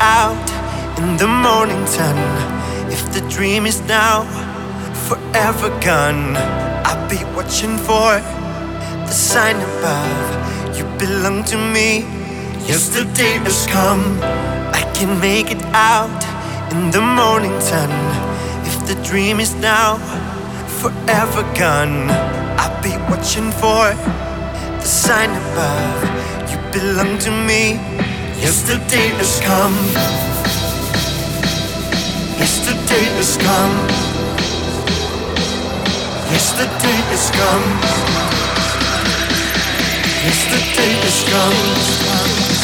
out in the morning sun. If the dream is now forever gone, I'll be watching for the sign above. You belong to me. Yes, the day has come. I can make it out in the morning sun. If the dream is now forever gone, I'll be watching for the sign above. You belong to me. Yesterday has come. Yesterday has come. Yesterday has come. Yesterday has come. Yesterday has come.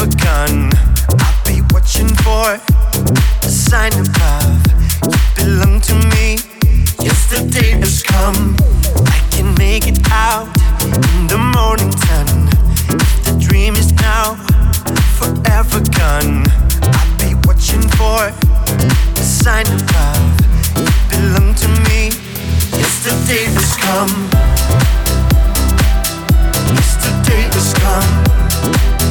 I'll be watching for a sign of love. You belong to me. The has come. I can make it out in the morning sun. If the dream is now, forever gone. I'll be watching for a sign of love. You belong to me. Has come. Has come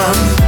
come.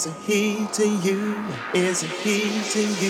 Is he to you? Is he to you?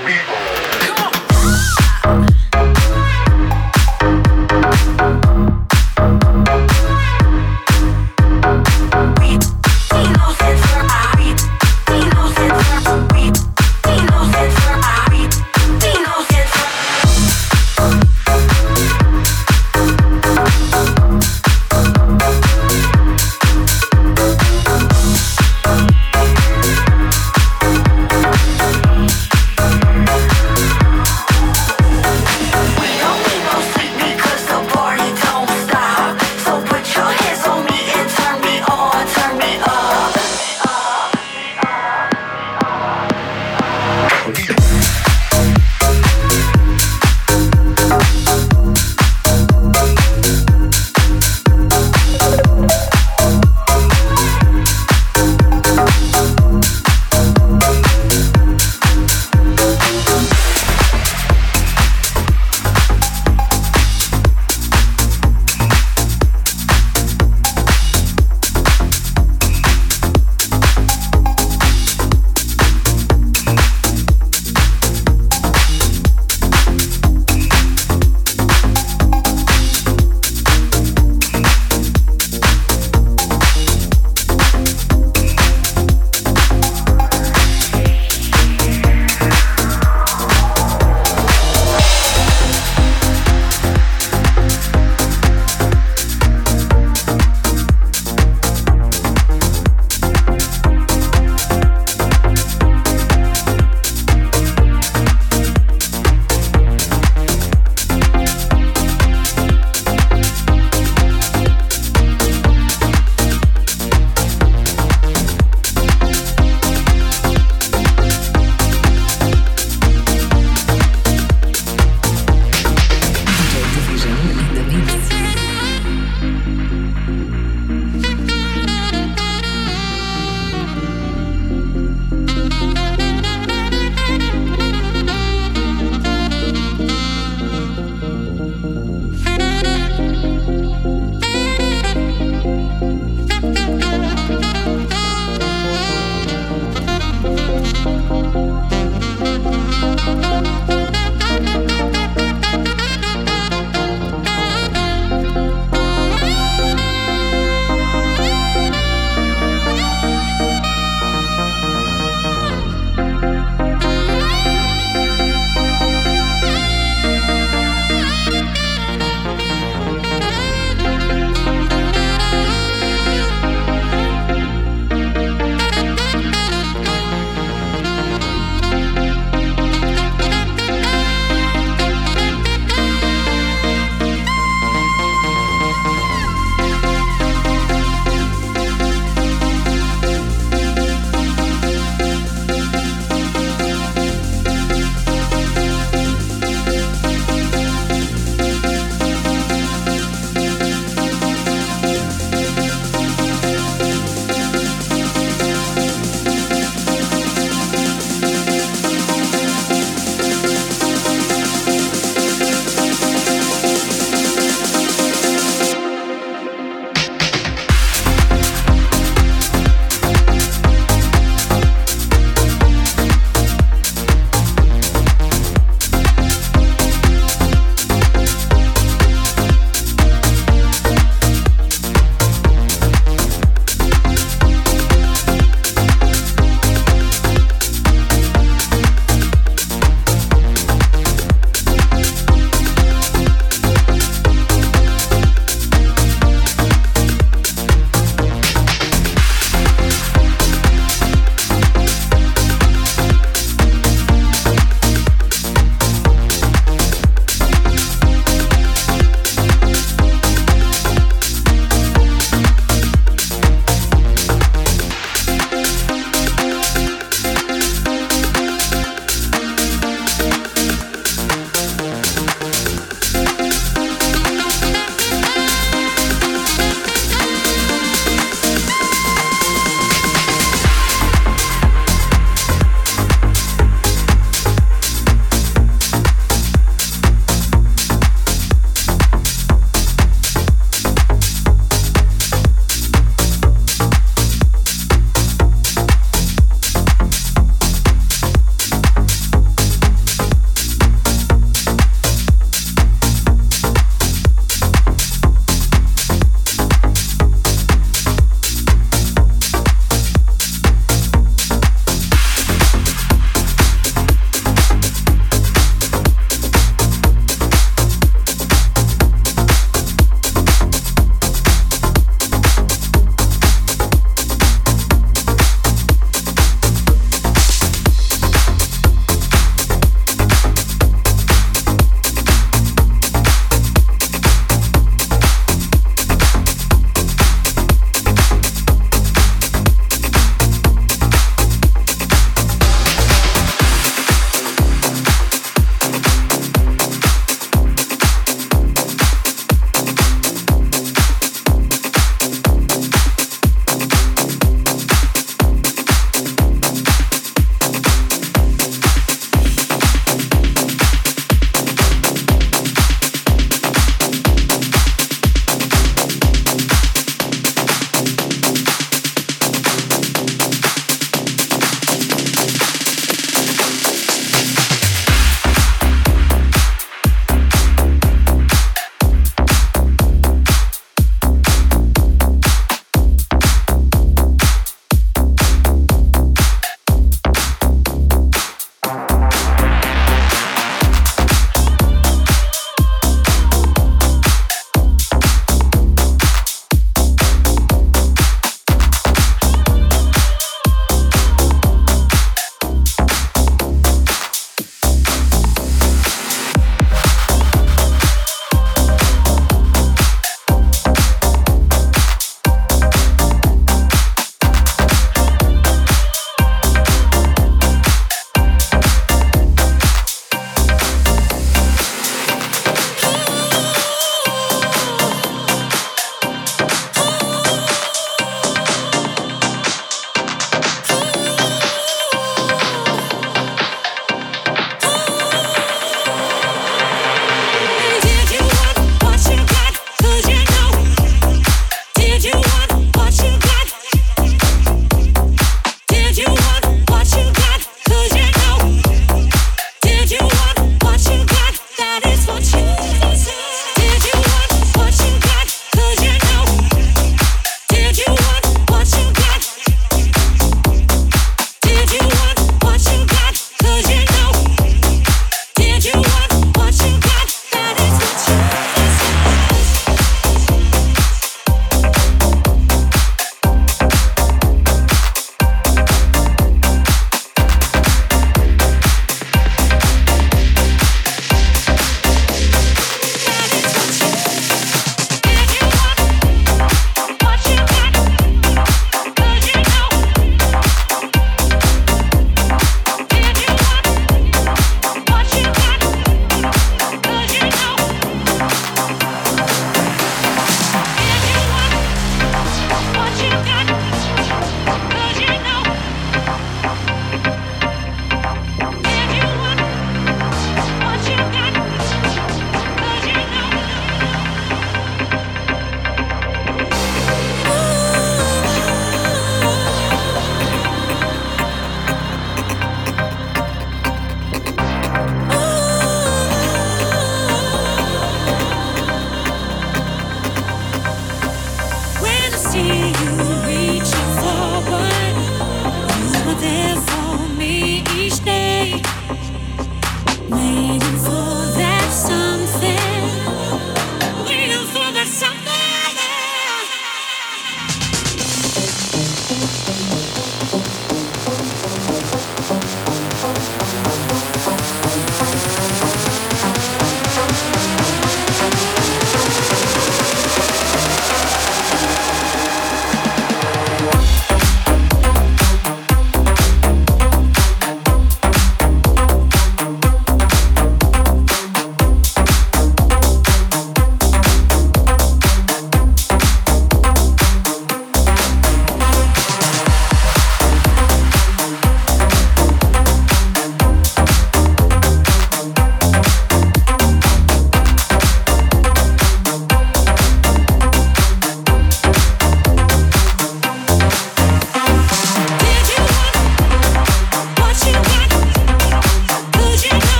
We